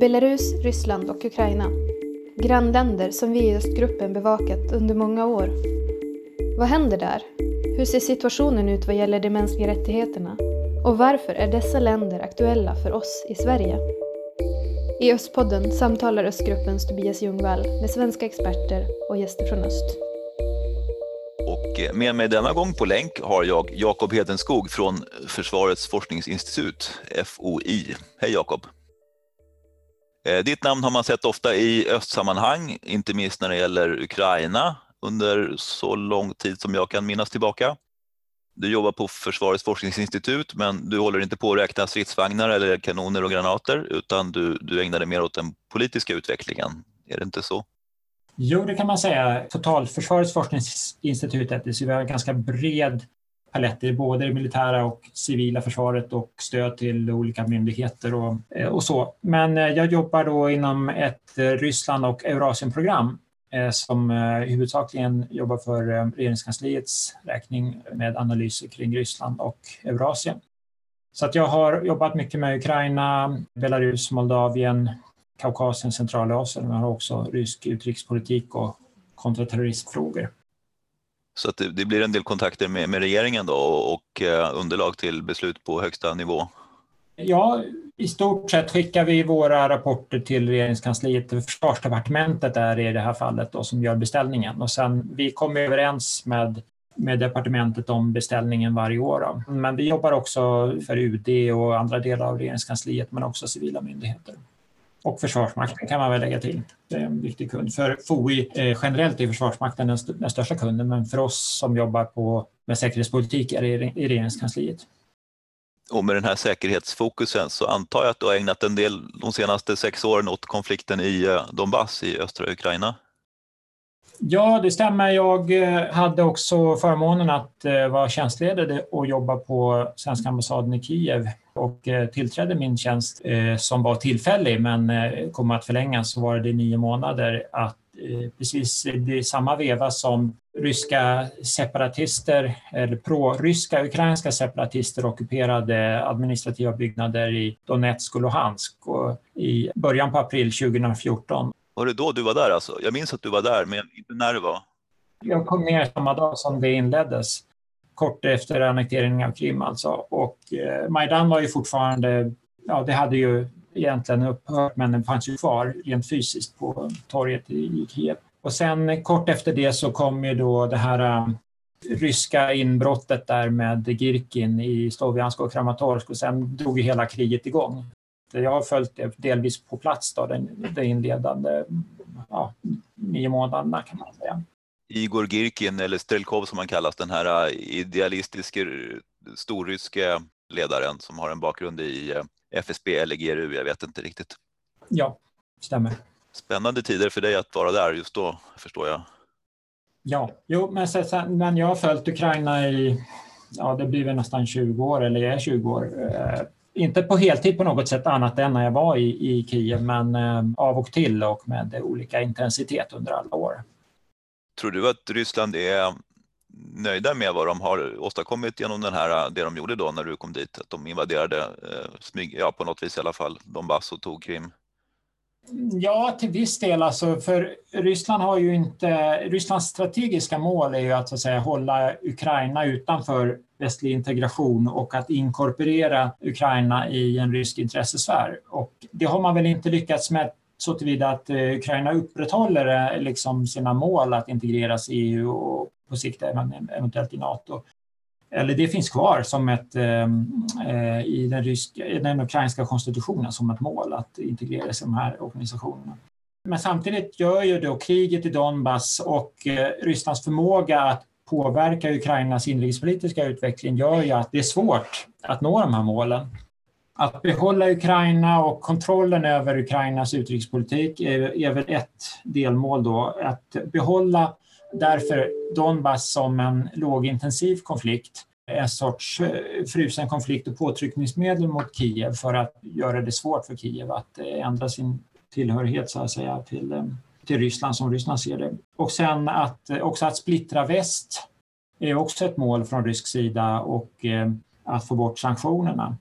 Belarus, Ryssland och Ukraina. Grannländer som vi i östgruppen bevakat under många år. Vad händer där? Hur ser situationen ut vad gäller de mänskliga rättigheterna? Och varför är dessa länder aktuella för oss i Sverige? I Östpodden samtalar Östgruppens Tobias Ljungvall med svenska experter och gäster från öst. Och eh, med mig denna gång på länk har jag Jakob Hedenskog från Försvarets forskningsinstitut, FOI. Hej Jakob! Eh, ditt namn har man sett ofta i östsammanhang, inte minst när det gäller Ukraina under så lång tid som jag kan minnas tillbaka. Du jobbar på Försvarets forskningsinstitut, men du håller inte på att räkna stridsvagnar eller kanoner och granater, utan du, du ägnar dig mer åt den politiska utvecklingen. Är det inte så? Jo, det kan man säga. Totalförsvarets forskningsinstitut är en ganska bred paletter, både det militära och civila försvaret och stöd till olika myndigheter och, eh, och så. Men eh, jag jobbar då inom ett eh, Ryssland och Eurasienprogram som huvudsakligen jobbar för regeringskansliets räkning med analyser kring Ryssland och Eurasien. Så att jag har jobbat mycket med Ukraina, Belarus, Moldavien, Kaukasien, Centralasien, men har också rysk utrikespolitik och kontraterroristfrågor. Så att det, det, blir en del kontakter med, med regeringen då och, och eh, underlag till beslut på högsta nivå? Ja, i stort sett skickar vi våra rapporter till regeringskansliet. Försvarsdepartementet är i det här fallet då, som gör beställningen och sen vi kommer överens med med departementet om beställningen varje år. Då. Men vi jobbar också för UD och andra delar av regeringskansliet men också civila myndigheter. Och Försvarsmakten kan man väl lägga till. Det är en viktig kund. För FOI eh, generellt är Försvarsmakten den, st den, största kunden men för oss som jobbar på, med säkerhetspolitik är det i regeringskansliet. Och med den här säkerhetsfokusen så antar jag att du har ägnat en del de senaste sex åren åt konflikten i eh, Donbass i östra Ukraina? Ja, det stämmer. Jag eh, hade också förmånen att vara tjänstledig och jobba på svenska ambassaden i Kiev och eh, tillträdde min tjänst som var tillfällig men kom att förlängas så var det nio månader att precis i samma veva som ryska separatister eller pro-ryska ukrainska separatister ockuperade administrativa byggnader i Donetsk och Luhansk och i början på april 2014 var det då du var där alltså? Jag minns att du var där, men inte när det var. Jag kom ner samma dag som det inleddes, kort efter annekteringen av Krim alltså. Och eh, Majdan var ju fortfarande, ja det hade ju egentligen upphört, men den fanns ju kvar rent fysiskt på torget i Kiev. Och sen kort efter det så kom ju då det här eh, ryska inbrottet där med Girkin i Sloviansk och Kramatorsk och sen drog ju hela kriget igång. Jag har följt det delvis på plats då, den, de inledande ja, nio månaderna kan man säga. Igor Girkin, eller Strelkov som han kallas, den här äh, idealistiska storryske ledaren som har en bakgrund i äh, FSB eller GRU, jag vet inte riktigt. Ja, stämmer. Spännande tider för dig att vara där just då, förstår jag. Ja, jo, men, sen, men jag har följt Ukraina i, ja det blir väl nästan 20 år, eller jag är 20 år. Eh, inte på heltid på något sätt annat än när jag var i, i Kiev, men eh, av och till och med olika intensitet under alla år. Tror du att Ryssland är nöjda med vad de har åstadkommit genom den här, det de gjorde då när du kom dit? Att de invaderade, eh, smyg, ja på något vis i alla fall, Donbass och tog Krim? Ja, till viss del. Alltså, för Ryssland har ju inte... Rysslands strategiska mål är ju att, så att säga, hålla Ukraina utanför västlig integration och att inkorporera Ukraina i en rysk intressesfär. Och det har man väl inte lyckats med så tillvida att eh, Ukraina upprätthåller eh, liksom sina mål att integreras i EU och på sikt även eventuellt i Nato. Eller det finns kvar som ett, eh, eh i den, ryska, den ukrainska konstitutionen som ett mål att integreras i de här organisationerna. Men samtidigt gör ju då kriget i Donbass och Rysslands förmåga att påverka Ukrainas inrikespolitiska utveckling gör ju att det är svårt att nå de här målen. Att behålla Ukraina och kontrollen över Ukrainas utrikespolitik är, är väl ett delmål då. Att behålla därför Donbass som en lågintensiv konflikt, en sorts eh, frusen konflikt och påtryckningsmedel mot Kiev för att göra det svårt för Kiev att eh, ändra sin tillhörighet så att säga till eh, till Ryssland som Ryssland ser det. Och sen att, också att splittra väst är också ett mål från rysk sida och att få bort sanktionerna.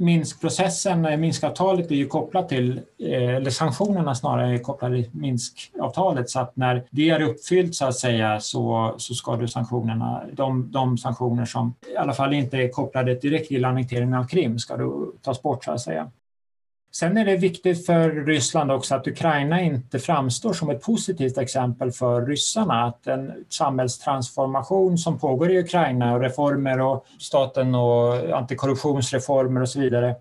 Minskprocessen, eh, Minskavtalet är ju kopplat till, eh, eller sanktionerna snarare är kopplade till Minskavtalet så att när det är uppfyllt så att säga så, så ska du sanktionerna, de, de sanktioner som i alla fall inte är kopplade direkt till annekteringen av Krim ska du tas bort så att säga. Sen är det viktigt för Ryssland också att Ukraina inte framstår som ett positivt exempel för ryssarna. Att en samhällstransformation som pågår i Ukraina och reformer och staten och antikorruptionsreformer och så vidare.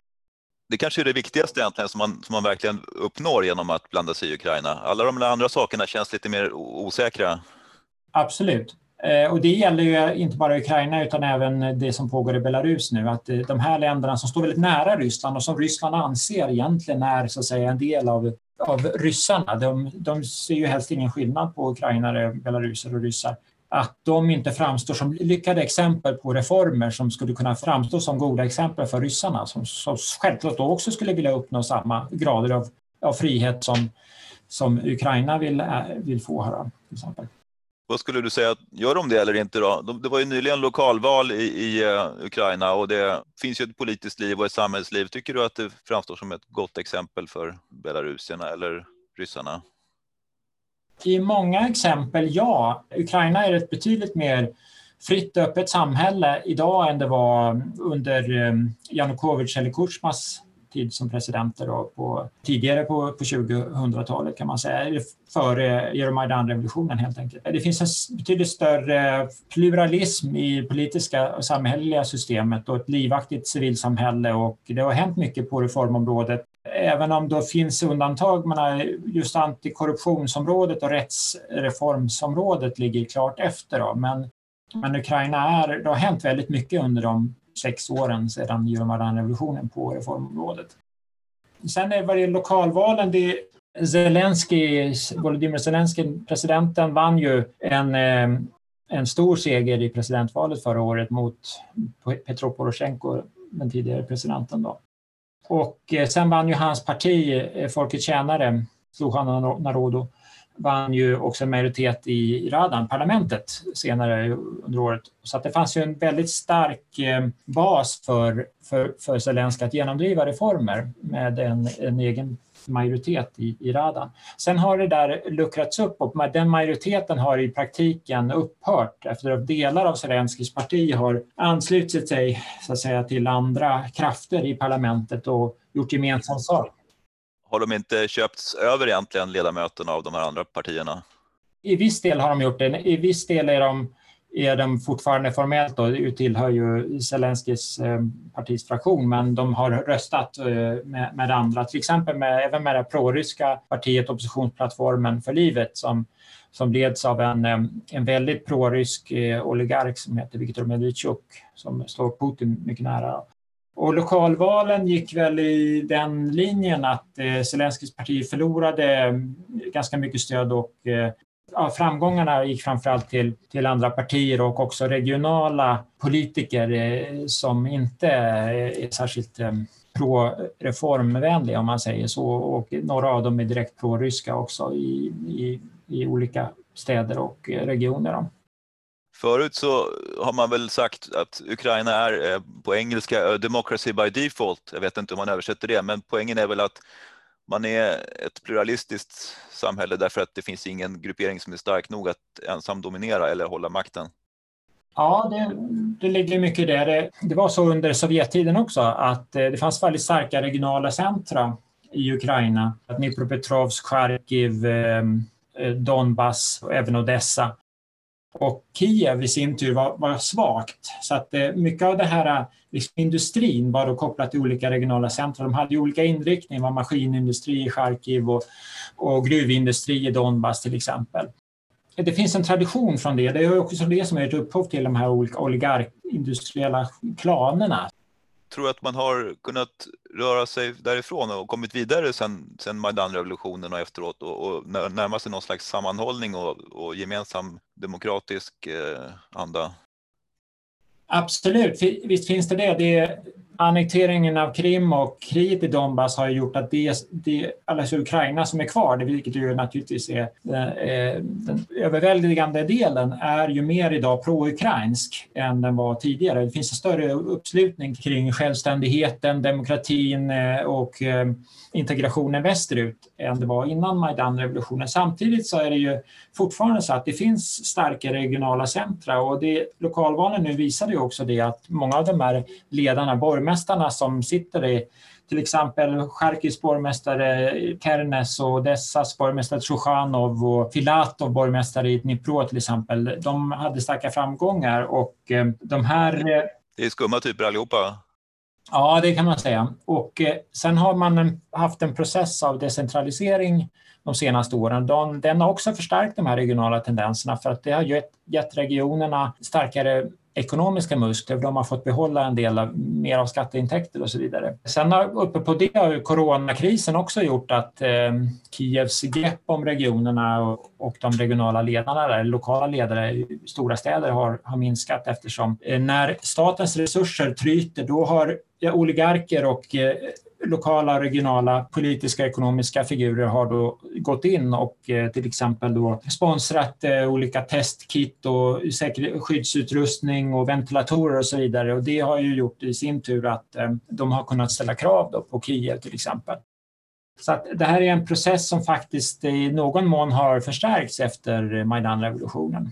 Det kanske är det viktigaste egentligen som man, som man verkligen uppnår genom att blanda sig i Ukraina. Alla de andra sakerna känns lite mer osäkra. Absolut. Eh, och det gäller ju inte bara Ukraina utan även det som pågår i Belarus nu. Att eh, de här länderna som står väldigt nära Ryssland och som Ryssland anser egentligen är så att säga, en del av, av ryssarna. De, de ser ju helst ingen skillnad på ukrainare, belaruser och ryssar. Att de inte framstår som lyckade exempel på reformer som skulle kunna framstå som goda exempel för ryssarna som, som självklart då också skulle vilja uppnå samma grader av, av frihet som, som Ukraina vill, eh, vill få. Här, till exempel. Vad skulle du säga, gör de det eller inte då? Det var ju nyligen lokalval i, i uh, Ukraina och det finns ju ett politiskt liv och ett samhällsliv. Tycker du att det framstår som ett gott exempel för belarusierna eller ryssarna? I många exempel, ja. Ukraina är ett betydligt mer fritt och öppet samhälle idag än det var under eh, Janukovytj eller Kutjmas tid som presidenter då på, tidigare på, på 2000-talet kan man säga, före Euromaidan-revolutionen helt enkelt. Det finns en betydligt större pluralism i politiska och samhälleliga systemet och ett livaktigt civilsamhälle och det har hänt mycket på reformområdet. Även om det finns undantag, men just antikorruptionsområdet och rättsreformsområdet ligger klart efter. Då. Men, men Ukraina är, det har hänt väldigt mycket under de sex åren sedan Euromaidan-revolutionen på reformområdet. Sen är vad det lokalvalen, det Zelensky, Volodymyr Zelensky, presidenten, vann ju en, eh, en stor seger i presidentvalet förra året mot Petro Poroshenko, den tidigare presidenten. Då. Och eh, sen vann ju hans parti, eh, Folkets tjänare, Sluhan Narodo, vann ju också en majoritet i Radan, parlamentet, senare under året. Så att det fanns ju en väldigt stark eh, bas för, för, för Zelenskyj att genomdriva reformer med en, en egen majoritet i, i Radan. Sen har det där luckrats upp och den majoriteten har i praktiken upphört efter att delar av Zelenskyjs parti har anslutit sig så att säga, till andra krafter i parlamentet och gjort gemensam sak. Har de inte köpts över egentligen ledamöterna av de här andra partierna? I viss del har de gjort det. I viss del är de, är de fortfarande formellt då, tillhör ju Zelenskyjs eh, partis fraktion, men de har röstat eh, med, med andra, till exempel med, även med det proryska partiet Oppositionsplattformen för livet som, som leds av en, eh, en väldigt prorysk eh, oligark som heter Viktor Medvedchuk som står Putin mycket nära. Och lokalvalen gick väl i den linjen att eh, Zelenskyjs parti förlorade mm, ganska mycket stöd och eh, ja, framgångarna gick framförallt till, till andra partier och också regionala politiker eh, som inte är särskilt eh, pro-reformvänliga om man säger så och några av dem är direkt pro-ryska också i, i, i olika städer och regioner. Förut så har man väl sagt att Ukraina är eh, på engelska eh, democracy by default. Jag vet inte hur man översätter det, men poängen är väl att man är ett pluralistiskt samhälle därför att det finns ingen gruppering som är stark nog att ensam dominera eller hålla makten. Ja, det, det ligger mycket i det. det. Det var så under Sovjettiden också att eh, det fanns väldigt starka regionala centra i Ukraina. Dnipropetrovsk, Charkiv, Donbass och även Odessa. Och Kiev i sin tur var, var svagt. Så att eh, mycket av det här eh, liksom, industrin var då kopplat till olika regionala centra. De hade ju olika inriktning, var maskinindustri i Charkiv och, och gruvindustri i Donbass till exempel. Det finns en tradition från det. Det är också det som är ett upphov till de här olika oligarkindustriella klanerna tror att man har kunnat röra sig därifrån och kommit vidare sen, sen Majdanrevolutionen och efteråt och, och närma sig någon slags sammanhållning och, och gemensam demokratisk eh, anda? Absolut, visst finns det det. det annekteringen av Krim och kriget i Donbass har gjort att det, det alltså Ukraina som är kvar, vilket ju naturligtvis är är den överväldigande delen, är ju mer idag pro-ukrainsk än den var tidigare. Det finns en större uppslutning kring självständigheten, demokratin eh, och eh, integrationen västerut än det var innan Majdan-revolutionen. Samtidigt så är det ju fortfarande så att det finns starka regionala centra och det, lokalvalen nu visade ju också det att många av de här ledarna, borgmästarna som sitter i till exempel Charkivs borgmästare Kernes och Odessas borgmästare Trochanov och Filatov borgmästare i Dnipro till exempel. De hade starka framgångar och eh, de här... Eh, det är skumma typer allihopa. Ja, det kan man säga. Och eh, sen har man haft en process av decentralisering de senaste åren. Den har också förstärkt de här regionala tendenserna för att det har gett, gett regionerna starkare ekonomiska muskler. De har fått behålla en del av, mer av skatteintäkter och så vidare. Sen har, uppe på det har ju coronakrisen också gjort att eh, Kievs grepp om regionerna och, och, de regionala ledarna, där, lokala ledare i stora städer har, har minskat eftersom eh, när statens resurser tryter då har ja, oligarker och eh, lokala och regionala politiska och ekonomiska figurer har då gått in och eh, till exempel då sponsrat eh, olika testkit och skyddsutrustning och ventilatorer och så vidare. Och det har ju gjort i sin tur att eh, de har kunnat ställa krav då på Kiev till exempel. Så att det här är en process som faktiskt i någon mån har förstärkts efter Majdanrevolutionen.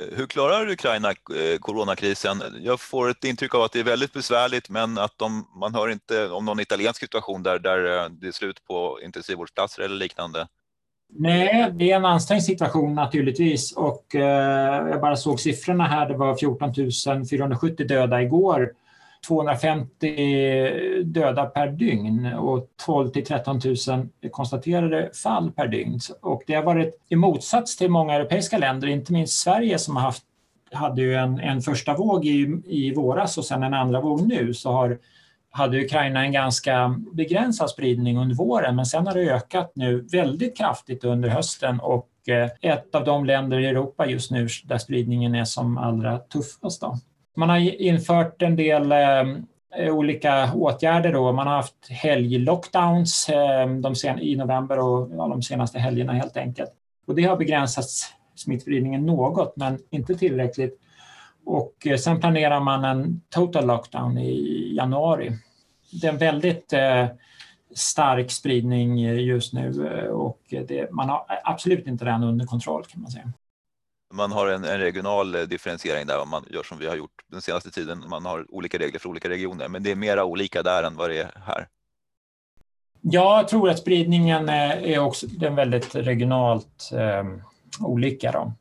Eh, hur klarar Ukraina eh, coronakrisen? Jag får ett intryck av att det är väldigt besvärligt men att de, man hör inte om någon italiensk situation där, där eh, det är slut på intensivvårdsplatser eller liknande. Nej, det är en ansträngd situation naturligtvis och eh, jag bara såg siffrorna här. Det var 14 470 döda igår 250 döda per dygn och 12 till 13 000 konstaterade fall per dygn. Och det har varit i motsats till många europeiska länder, inte minst Sverige som har haft, hade ju en, en första våg i, i våras och sen en andra våg nu, så har hade Ukraina en ganska begränsad spridning under våren men sen har det ökat nu väldigt kraftigt under hösten och eh, ett av de länder i Europa just nu där spridningen är som allra tuffast. Då. Man har infört en del eh, olika åtgärder. Då. Man har haft helglockdowns eh, i november och ja, de senaste helgerna helt enkelt. Och det har begränsat smittspridningen något, men inte tillräckligt. Och eh, sen planerar man en total lockdown i januari. Det är en väldigt eh, stark spridning just nu eh, och det, man har absolut inte den under kontroll kan man säga man har en, en, regional eh, differentiering där, man gör som vi har gjort den senaste tiden. Man har olika regler för olika regioner, men det är mera olika där än vad det är här. Jag tror att spridningen är också den väldigt regionalt eh, olika. Då.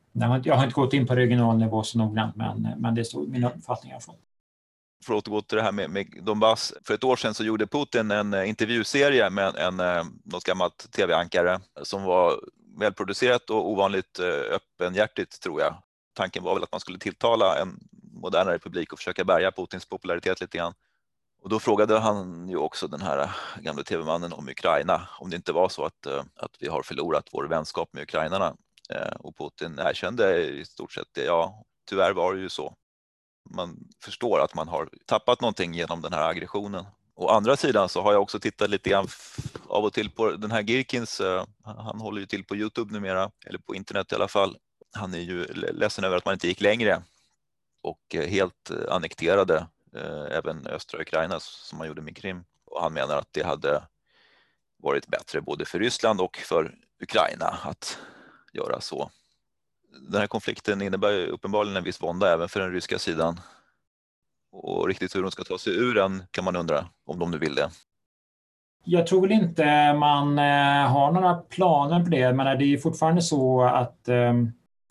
Jag har inte gått in på regional nivå så noggrant, men, men det är min uppfattning jag fått. För att återgå till det här med, med Donbass. För ett år sedan så gjorde Putin en eh, intervjuserie med en, en, eh, något gammalt tv-ankare som var välproducerat och ovanligt eh, öppenhjärtigt tror jag. Tanken var väl att man skulle tilltala en modernare publik och försöka bärga Putins popularitet lite grann. Och då frågade han ju också den här eh, gamle tv-mannen om Ukraina, om det inte var så att, eh, att vi har förlorat vår vänskap med ukrainarna. Och Putin erkände i stort sett det, ja, tyvärr var det ju så. Man förstår att man har tappat någonting genom den här aggressionen. Å andra sidan så har jag också tittat lite grann av och till på den här Girkins. Eh, han håller ju till på Youtube numera, eller på internet i alla fall. Han är ju ledsen över att man inte gick längre och eh, helt eh, annekterade även östra Ukraina som man gjorde med Krim. Och han menar att det hade varit bättre både för Ryssland och för Ukraina att göra så. Den här konflikten innebär uppenbarligen en viss vånda även för den ryska sidan och riktigt hur de ska ta sig ur den kan man undra, om de nu vill det. Jag tror väl inte man eh, har några planer på det, men det är fortfarande så att eh,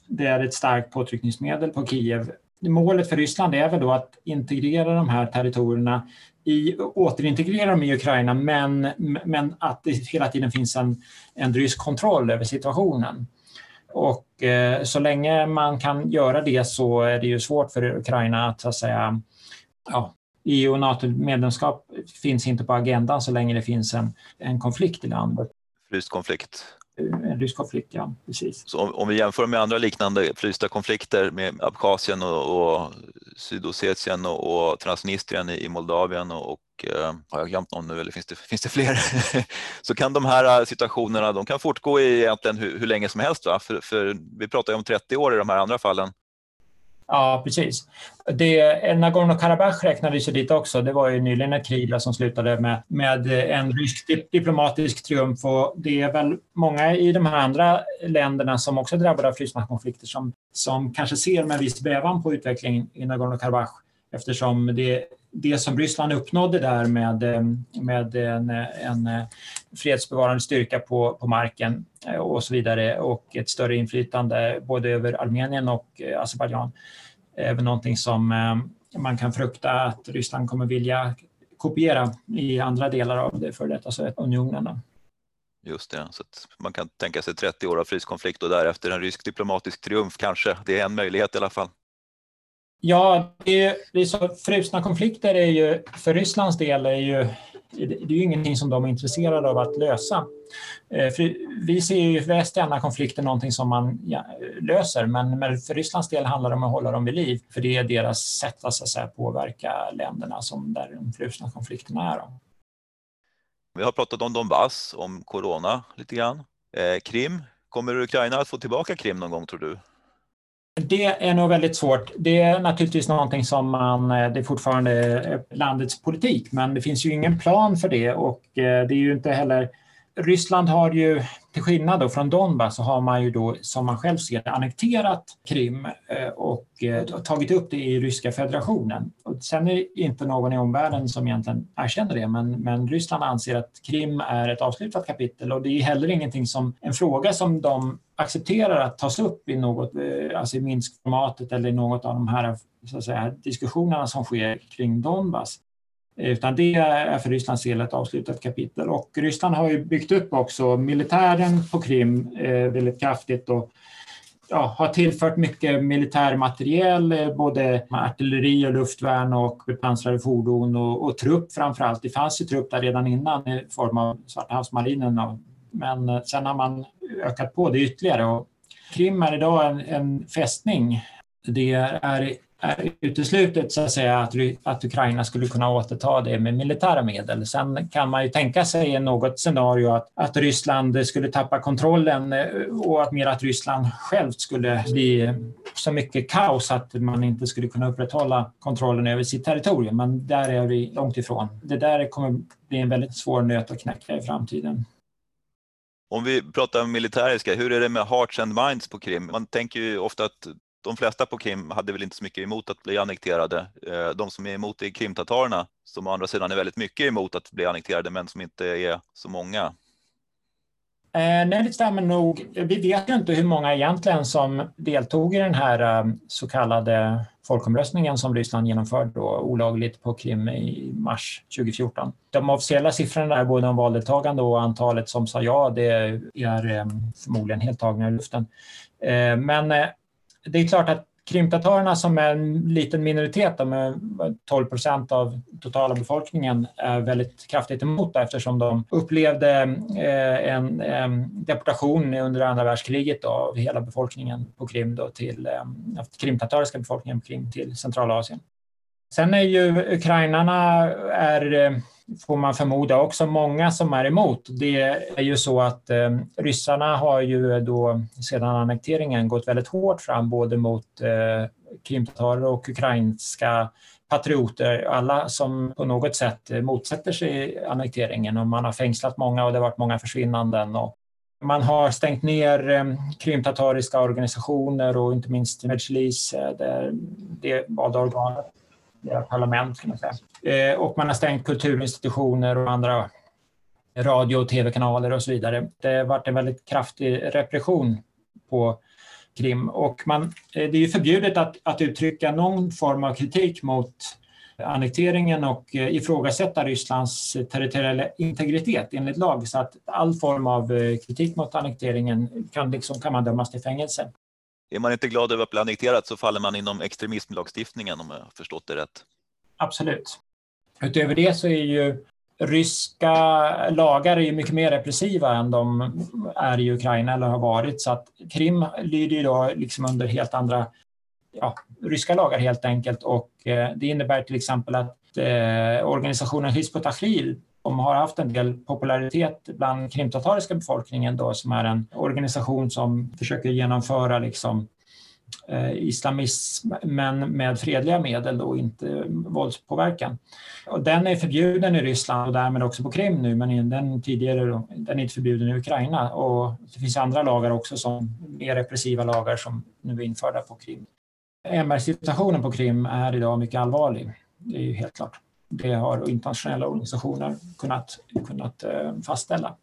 det är ett starkt påtryckningsmedel på Kiev. Målet för Ryssland är väl då att integrera de här territorierna i, återintegrera dem i Ukraina, men, men att det hela tiden finns en, en rysk kontroll över situationen. Och eh, så länge man kan göra det så är det ju svårt för Ukraina att, så att säga, ja, EU och NATO-medlemskap finns inte på agendan så länge det finns en, en konflikt i landet. Fryst konflikt. Eh, en rysk konflikt, ja. Precis. Så om, om, vi jämför med andra liknande frysta konflikter med Abkhazien och, och Sydossetien och, och Transnistrien i, i Moldavien och, och eh, har jag glömt någon nu eller finns det, finns det fler? så kan de här eh, situationerna de kan fortgå i egentligen hur, hur länge som helst. Va? För, för vi pratar ju om 30 år i de här andra fallen. Ja, precis. Nagorno-Karabach räknades ju dit också. Det var ju nyligen ett krig som slutade med, med en rysk diplomatisk triumf. Och det är väl många i de här andra länderna som också är drabbade av Rysslandskonflikter som, som kanske ser med viss bävan på utvecklingen i Nagorno-Karabach eftersom det, det som Ryssland uppnådde där med, eh, med en, en eh, fredsbevarande styrka på, på marken eh, och så vidare och ett större inflytande både över Armenien och Azerbajdzjan är väl någonting som man kan frukta att Ryssland kommer vilja kopiera i andra delar av det före detta Sovjetunionen. Just det, så man kan tänka sig 30 år av fryskonflikt och därefter en rysk diplomatisk triumf kanske. Det är en möjlighet i alla fall. Ja, det är, det är så, frusna konflikter är ju för Rysslands del är ju det är ju ingenting som de är intresserade av att lösa. Eh, för vi ser ju väst gärna konflikter, någonting som man löser, men för Rysslands del handlar det om att hålla dem vid liv, för det är deras sätt att, så att säga, påverka länderna som där de frusna konflikterna är. Vi har pratat om Donbass, om corona lite grann. Eh, Krim, kommer Ukraina att få tillbaka Krim någon gång tror du? Det är nog väldigt svårt. Det är naturligtvis någonting som man, eh, det är fortfarande eh, landets politik, men det finns ju ingen plan för det och eh, det är ju inte heller Ryssland har ju, till skillnad då från Donbass, så har man ju då, som man själv ser det, annekterat Krim eh, eh, och tagit upp det i Ryska federationen. Och sen är det inte någon i omvärlden som egentligen erkänner det, men, men Ryssland anser att Krim är ett avslutat kapitel och det är heller ingenting som, en fråga som de accepterar att tas upp i något, eh, alltså i Minskformatet eller i något av de här så att säga, diskussionerna som sker kring Donbass. Utan det är för Rysslands del ett avslutat kapitel. Och Ryssland har ju byggt upp också militären på Krim eh, väldigt kraftigt och ja, har tillfört mycket militär materiel, eh, både artilleri och luftvärn och bepansrade fordon och, och trupp framför allt. Det fanns ju trupp där redan innan i form av Svarta havsmarinen men eh, sen har man ökat på det ytterligare. Och Krim är idag en, en fästning. Det är, är uteslutet så att, säga, att, att Ukraina skulle kunna återta det med militära medel. Sen kan man ju tänka sig i något scenario att, att Ryssland skulle tappa kontrollen eh, och att mer att Ryssland självt skulle bli så mycket kaos att man inte skulle kunna upprätthålla kontrollen över sitt territorium. Men där är vi långt ifrån. Det där kommer bli en väldigt svår nöt att knäcka i framtiden. Om vi pratar militäriska, hur är det med hearts and minds på Krim? Man tänker ju ofta att de flesta på Krim hade väl inte så mycket emot att bli annekterade. Eh, de som är emot är krimtatarerna som å andra sidan är väldigt mycket emot att bli annekterade men som inte är så många. Eh, nej, det stämmer nog. Vi vet ju inte hur många egentligen som deltog i den här eh, så kallade folkomröstningen som Ryssland genomförde då, olagligt på Krim i mars 2014. De officiella siffrorna där, både om valdeltagande och antalet som sa ja, det är eh, förmodligen helt tagna i luften. Men det är klart att Krimtatarerna som är en liten minoritet, med 12 procent av totala befolkningen, är väldigt kraftigt emot det eftersom de upplevde eh, en deportation under andra världskriget av hela befolkningen på Krim då till, krimtatariska befolkningen på Krim till Centralasien. Sen är ju ukrainarna är eh, får man förmoda också många som är emot. Det är ju så att eh, ryssarna har ju då sedan annekteringen gått väldigt hårt fram både mot eh, krimtatarer och ukrainska patrioter, alla som på något sätt eh, motsätter sig annekteringen och man har fängslat många och det har varit många försvinnanden. Och man har stängt ner eh, krimtatariska organisationer och inte minst Medjlis, det valda organet parlament kan man säga. Eh, och man har stängt kulturinstitutioner och andra radio och tv-kanaler och så vidare. Det har varit en väldigt kraftig repression på Krim och man, eh, det är ju förbjudet att, att uttrycka någon form av kritik mot annekteringen och eh, ifrågasätta Rysslands territoriella integritet enligt lag. Så att all form av eh, kritik mot annekteringen kan, liksom, kan man dömas till fängelse. Är man inte glad över att bli annekterad så faller man inom extremismlagstiftningen om jag har förstått det rätt. Absolut. Utöver det så är ju ryska lagar är ju mycket mer repressiva än de är i Ukraina eller har varit. Så att Krim lyder ju då liksom under helt andra ja, ryska lagar helt enkelt. Och eh, det innebär till exempel att eh, organisationen Hizb ut-Tahrir de har haft en del popularitet bland krimtatariska befolkningen då, som är en organisation som försöker genomföra liksom, eh, islamism men med fredliga medel och inte våldspåverkan. Och den är förbjuden i Ryssland och därmed också på Krim nu men den tidigare den är inte förbjuden i Ukraina. Och det finns andra lagar också, som mer repressiva lagar som nu är införda på Krim. MR-situationen på Krim är idag mycket allvarlig, det är ju helt klart det har internationella organisationer kunnat, kunnat eh, fastställa.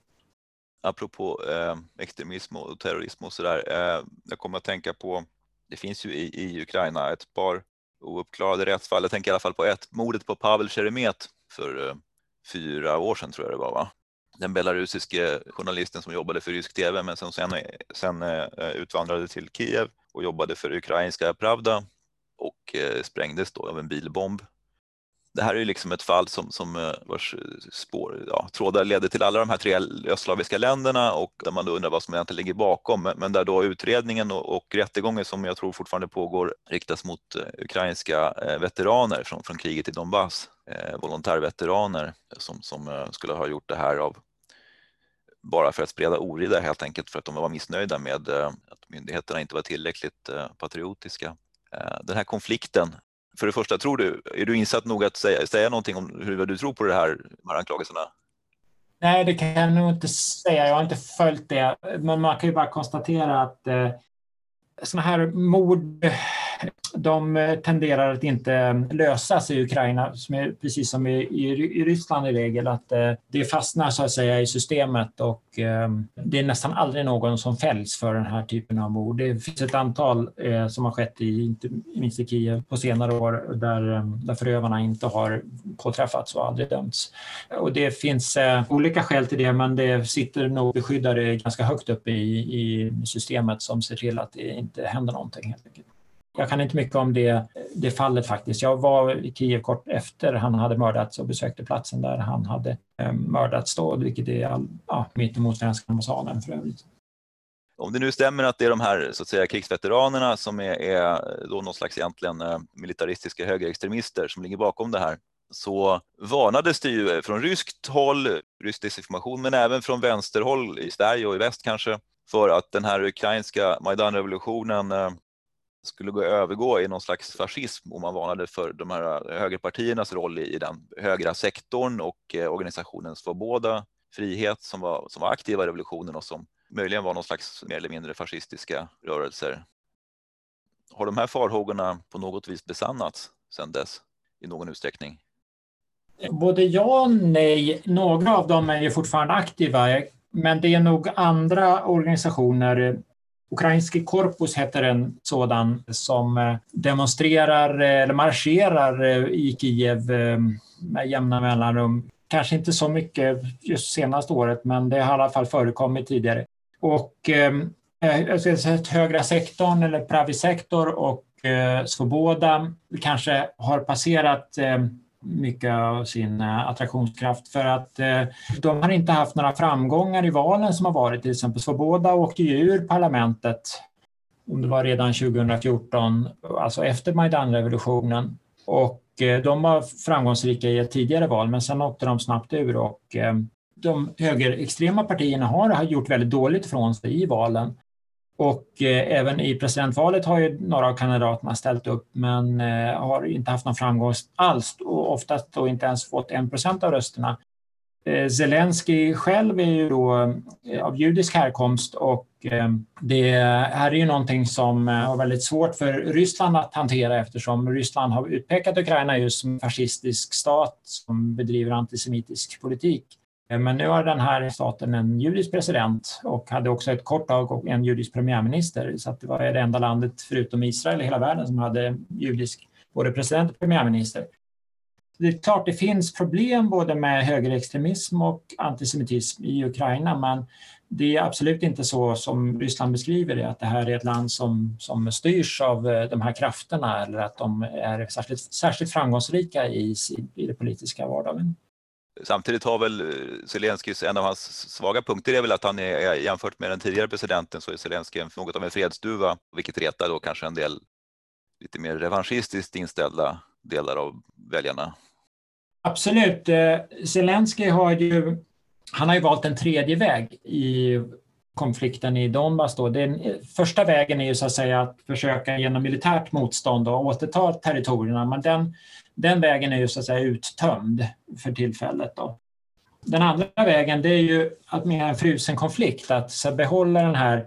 Apropå eh, extremism och terrorism och sådär, eh, jag kommer att tänka på, det finns ju i, i Ukraina ett par ouppklarade rättsfall, jag tänker i alla fall på ett, mordet på Pavel Sheremet för eh, fyra år sedan tror jag det var va? Den belarusiske journalisten som jobbade för rysk tv men som sen, sen eh, utvandrade till Kiev och jobbade för ukrainska Pravda och eh, sprängdes då av en bilbomb det här är ju liksom ett fall som, som eh, vars eh, spår, ja, trådar leder till alla de här tre östslaviska länderna och där man då undrar vad som egentligen ligger bakom. Men där då utredningen och, och rättegången som jag tror fortfarande pågår riktas mot eh, ukrainska veteraner från, från kriget i Donbass, eh, volontärveteraner som, som skulle ha gjort det här av bara för att sprida oreda helt enkelt för att de var missnöjda med att myndigheterna inte var tillräckligt patriotiska. Den här konflikten för det första, tror du, är du insatt nog att säga, säga någonting om hur du tror på det här, de här anklagelserna? Nej, det kan jag nog inte säga. Jag har inte följt det. Men man kan ju bara konstatera att eh, sådana här mord de tenderar att inte lösas i Ukraina, precis som i, i, i Ryssland i regel, att eh, det fastnar så att säga i systemet och eh, det är nästan aldrig någon som fälls för den här typen av mord. Det finns ett antal eh, som har skett i, inte minst i Kiev på senare år, där, eh, där förövarna inte har påträffats och aldrig dömts. Och det finns eh, olika skäl till det, men det sitter nog beskyddare ganska högt upp i, i systemet som ser till att det inte händer någonting helt enkelt. Jag kan inte mycket om det, det fallet faktiskt. Jag var i Kiev kort efter han hade mördats och besökte platsen där han hade ehm, mördats då, vilket är all, ja, mittemot svenska ambassaden för övrigt. Om det nu stämmer att det är de här så att säga, krigsveteranerna som är, är då någon slags egentligen eh, militaristiska högerextremister som ligger bakom det här så varnades det ju från ryskt håll, rysk desinformation, men även från vänsterhåll i Sverige och i väst kanske, för att den här ukrainska Majdanrevolutionen eh, skulle gå övergå i någon slags fascism och man varnade för de här eh, högerpartiernas roll i, den högra sektorn och eh, organisationens organisationen Svoboda, Frihet som var, som var aktiva i revolutionen och som möjligen var någon slags mer eller mindre fascistiska rörelser. Har de här farhågorna på något vis besannats sedan dess i någon utsträckning? Både ja och nej. Några av dem är ju fortfarande aktiva, men det är nog andra organisationer Ukrainski korpus heter en sådan som eh, demonstrerar eh, eller marscherar eh, i Kiev med jämna mellanrum. Kanske inte så mycket just senaste året, men det har i alla fall förekommit tidigare. Och eh, alltså, högra sektorn eller Pravi-sektor och Svoboda kanske har passerat mycket av sin eh, attraktionskraft för att eh, de har inte haft några framgångar i valen som har varit. Till exempel Svoboda åkte ju ur parlamentet om det var redan 2014, alltså efter Majdanrevolutionen. Och eh, de var framgångsrika i ett tidigare val men sen åkte de snabbt ur och eh, de högerextrema partierna har gjort väldigt dåligt från sig i valen. Och eh, även i presidentvalet har ju några av kandidaterna ställt upp men eh, har inte haft någon framgång alls och oftast då inte ens fått en procent av rösterna. Eh, Zelensky själv är ju då eh, av judisk härkomst och eh, det här är ju någonting som eh, har väldigt svårt för Ryssland att hantera eftersom Ryssland har utpekat Ukraina just som fascistisk stat som bedriver antisemitisk politik. Eh, men nu har den här staten en judisk president och hade också ett kort tag en judisk premiärminister. Så det var det enda landet förutom Israel i hela världen som hade judisk både president och premiärminister. Det är klart det finns problem både med högerextremism och antisemitism i Ukraina men det är absolut inte så som Ryssland beskriver det, att det här är ett land som, som styrs av eh, de här krafterna eller att de är särskilt, särskilt framgångsrika i, i den politiska vardagen. Samtidigt har väl eh, Zelenskyjs, en av hans svaga punkter är väl att han är jämfört med den tidigare presidenten så är Zelenskyj något av en fredsduva, vilket retar då kanske en del lite mer revanschistiskt inställda delar av väljarna? Absolut. Eh, Zelenskyj Zelensky har ju, han har ju valt en tredje väg i konflikten i Donbass. Då. Den eh, första vägen är ju så att säga att försöka genom militärt motstånd och återta territorierna, men den, den vägen är ju så att säga uttömd för tillfället. Då. Den andra vägen det är ju att med en frusen konflikt, att så behålla den här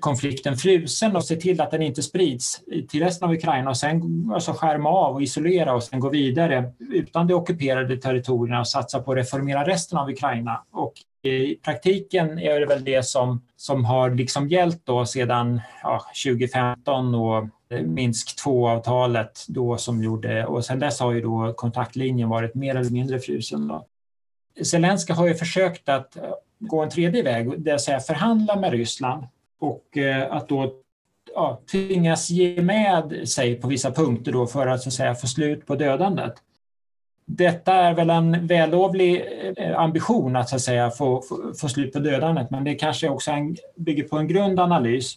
konflikten frusen och se till att den inte sprids till resten av Ukraina och sen alltså skärma av och isolera och sen gå vidare utan de ockuperade territorierna och satsa på att reformera resten av Ukraina. Och i praktiken är det väl det som, som har liksom gällt då sedan ja, 2015 och eh, Minsk 2-avtalet då som gjorde, och sen dess har ju då kontaktlinjen varit mer eller mindre frusen. Då. Zelenskyj har ju försökt att eh, gå en tredje väg, det vill säga förhandla med Ryssland och eh, att då ja, tvingas ge med sig på vissa punkter då för att, så att säga, få slut på dödandet. Detta är väl en vällovlig eh, ambition att, så att säga, få, få, få slut på dödandet men det kanske också en, bygger på en grundanalys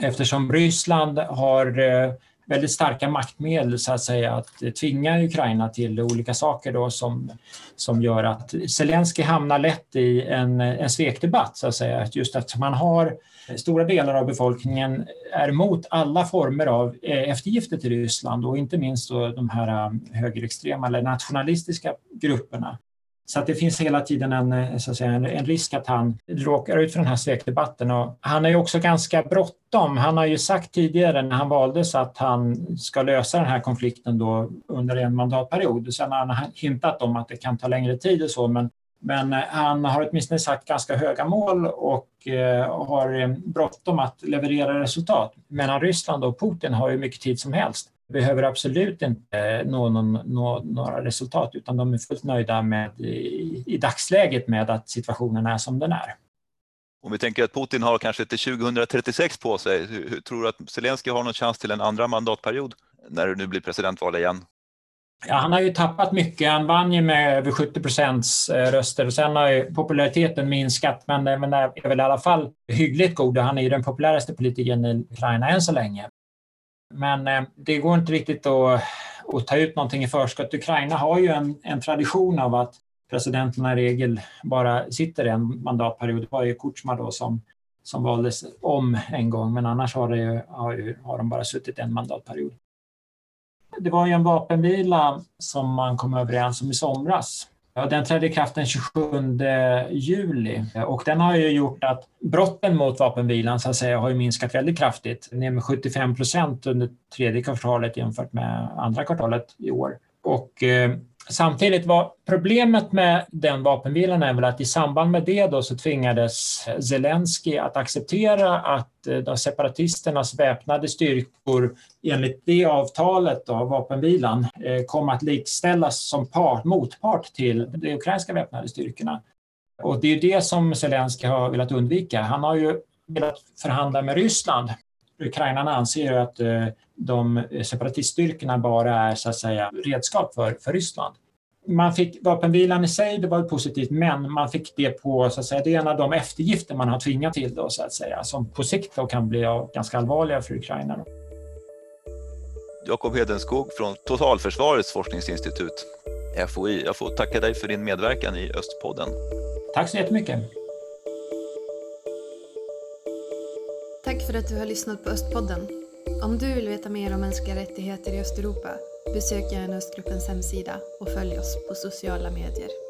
eftersom Ryssland har eh, väldigt starka maktmedel så att säga att tvinga Ukraina till olika saker då som, som gör att Zelensky hamnar lätt i en, en svekdebatt så att säga. Just eftersom man har stora delar av befolkningen är emot alla former av eh, eftergifter till Ryssland och inte minst då de här eh, högerextrema eller nationalistiska grupperna. Så att det finns hela tiden en, eh, så att säga, en risk att han råkar ut för den här svekdebatten. Och han är ju också ganska bråttom. Han har ju sagt tidigare när han valdes att han ska lösa den här konflikten då under en mandatperiod. Sen har han hintat om att det kan ta längre tid och så, men men eh, han har åtminstone sagt ganska höga mål och eh, har eh, bråttom att leverera resultat. Medan Ryssland och Putin har ju mycket tid som helst. Behöver absolut inte nå, någon, nå några resultat utan de är fullt nöjda med i, i dagsläget med att situationen är som den är. Om vi tänker att Putin har kanske till 2036 på sig, hur, tror du att Zelenskyj har någon chans till en andra mandatperiod när det nu blir presidentval igen? Ja, han har ju tappat mycket. Han vann ju med över 70 procents eh, röster och sen har ju populariteten minskat men, den är väl i alla fall hyggligt god. Han är ju den populäraste politikern i Ukraina än så länge. Men eh, det går inte riktigt att, att ta ut någonting i förskott. Ukraina har ju en, en tradition av att presidenterna i regel bara sitter en mandatperiod. Det var ju Kutjma då som, som valdes om en gång men annars har, det, har, har de bara suttit en mandatperiod. Det var ju en vapenvila som man kom överens om i somras. Den trädde i kraft den 27 juli och den har ju gjort att brotten mot vapenvilan så att säga, har minskat väldigt kraftigt, ner med 75 procent under tredje kvartalet jämfört med andra kvartalet i år. Och eh, Samtidigt var problemet med den vapenvilan är väl att i samband med det då så tvingades Zelensky att acceptera att eh, de separatisternas väpnade styrkor enligt det avtalet, då, vapenvilan, eh, kom att likställas som part, motpart till de ukrainska väpnade styrkorna. Och det är det som Zelensky har velat undvika. Han har ju velat förhandla med Ryssland. Ukrainarna anser att eh, de separatiststyrkorna bara är så att säga redskap för, för Ryssland. Man fick vapenvilan i sig, det var positivt, men man fick det på, så att säga, det är en av de eftergifter man har tvingat till då, så att säga, som på sikt då kan bli ganska allvarliga för Ukraina. Jakob Hedenskog från Totalförsvarets forskningsinstitut, FOI. Jag får tacka dig för din medverkan i Östpodden. Tack så jättemycket. Tack för att du har lyssnat på Östpodden. Om du vill veta mer om mänskliga rättigheter i Östeuropa besök gärna Östgruppens hemsida och följ oss på sociala medier.